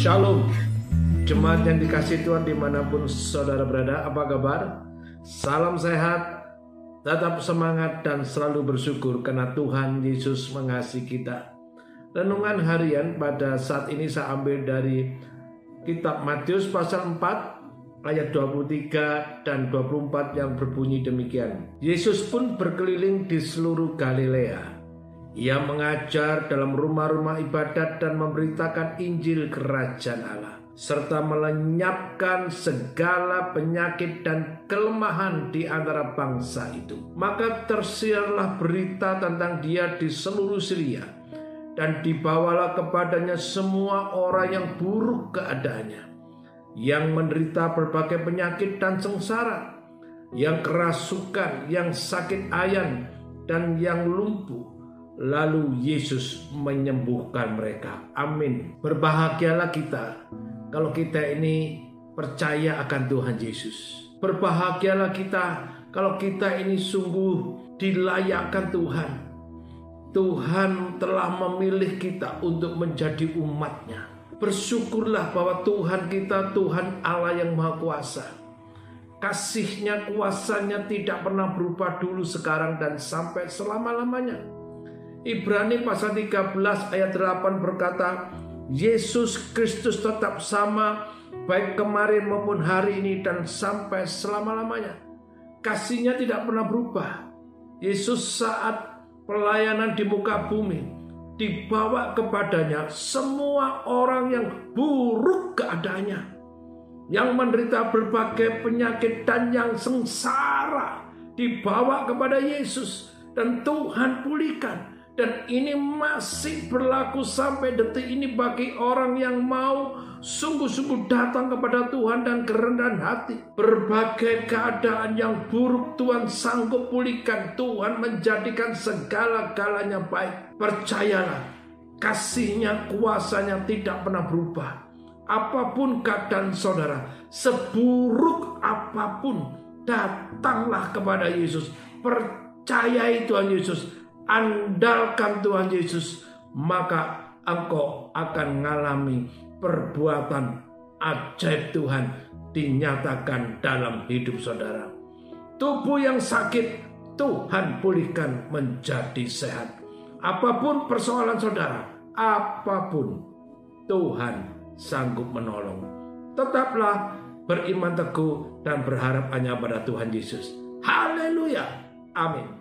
Shalom. Jemaat yang dikasih Tuhan di mana pun saudara berada Apa kabar? Salam sehat Tetap semangat dan selalu bersyukur Karena Tuhan Yesus mengasihi kita. Renungan harian pada saat ini saya ambil dari Kitab Matius pasal 4 Ayat 23 dan 24 yang berbunyi demikian. Yesus pun berkeliling di seluruh Galilea ia mengajar dalam rumah-rumah ibadat dan memberitakan Injil Kerajaan Allah serta melenyapkan segala penyakit dan kelemahan di antara bangsa itu. Maka tersiarlah berita tentang dia di seluruh Syria dan dibawalah kepadanya semua orang yang buruk keadaannya, yang menderita berbagai penyakit dan sengsara, yang kerasukan, yang sakit ayan, dan yang lumpuh lalu Yesus menyembuhkan mereka. Amin. Berbahagialah kita kalau kita ini percaya akan Tuhan Yesus. Berbahagialah kita kalau kita ini sungguh dilayakkan Tuhan. Tuhan telah memilih kita untuk menjadi umatnya. Bersyukurlah bahwa Tuhan kita Tuhan Allah yang Maha Kuasa. Kasihnya kuasanya tidak pernah berubah dulu sekarang dan sampai selama-lamanya. Ibrani pasal 13 ayat 8 berkata, Yesus Kristus tetap sama baik kemarin maupun hari ini dan sampai selama-lamanya. Kasihnya tidak pernah berubah. Yesus saat pelayanan di muka bumi dibawa kepadanya semua orang yang buruk keadaannya. Yang menderita berbagai penyakit dan yang sengsara dibawa kepada Yesus dan Tuhan pulihkan dan ini masih berlaku sampai detik ini bagi orang yang mau sungguh-sungguh datang kepada Tuhan dan kerendahan hati. Berbagai keadaan yang buruk Tuhan sanggup pulihkan. Tuhan menjadikan segala-galanya baik. Percayalah, kasihnya, kuasanya tidak pernah berubah. Apa pun keadaan saudara, seburuk apa pun, datanglah kepada Yesus. Percayai Tuhan Yesus andalkan Tuhan Yesus, maka engkau akan mengalami perbuatan ajaib Tuhan dinyatakan dalam hidup saudara. Tubuh yang sakit Tuhan pulihkan menjadi sehat. Apa pun persoalan saudara, apa pun Tuhan sanggup menolong. Tetaplah beriman teguh dan berharap hanya pada Tuhan Yesus. Haleluya. Amin.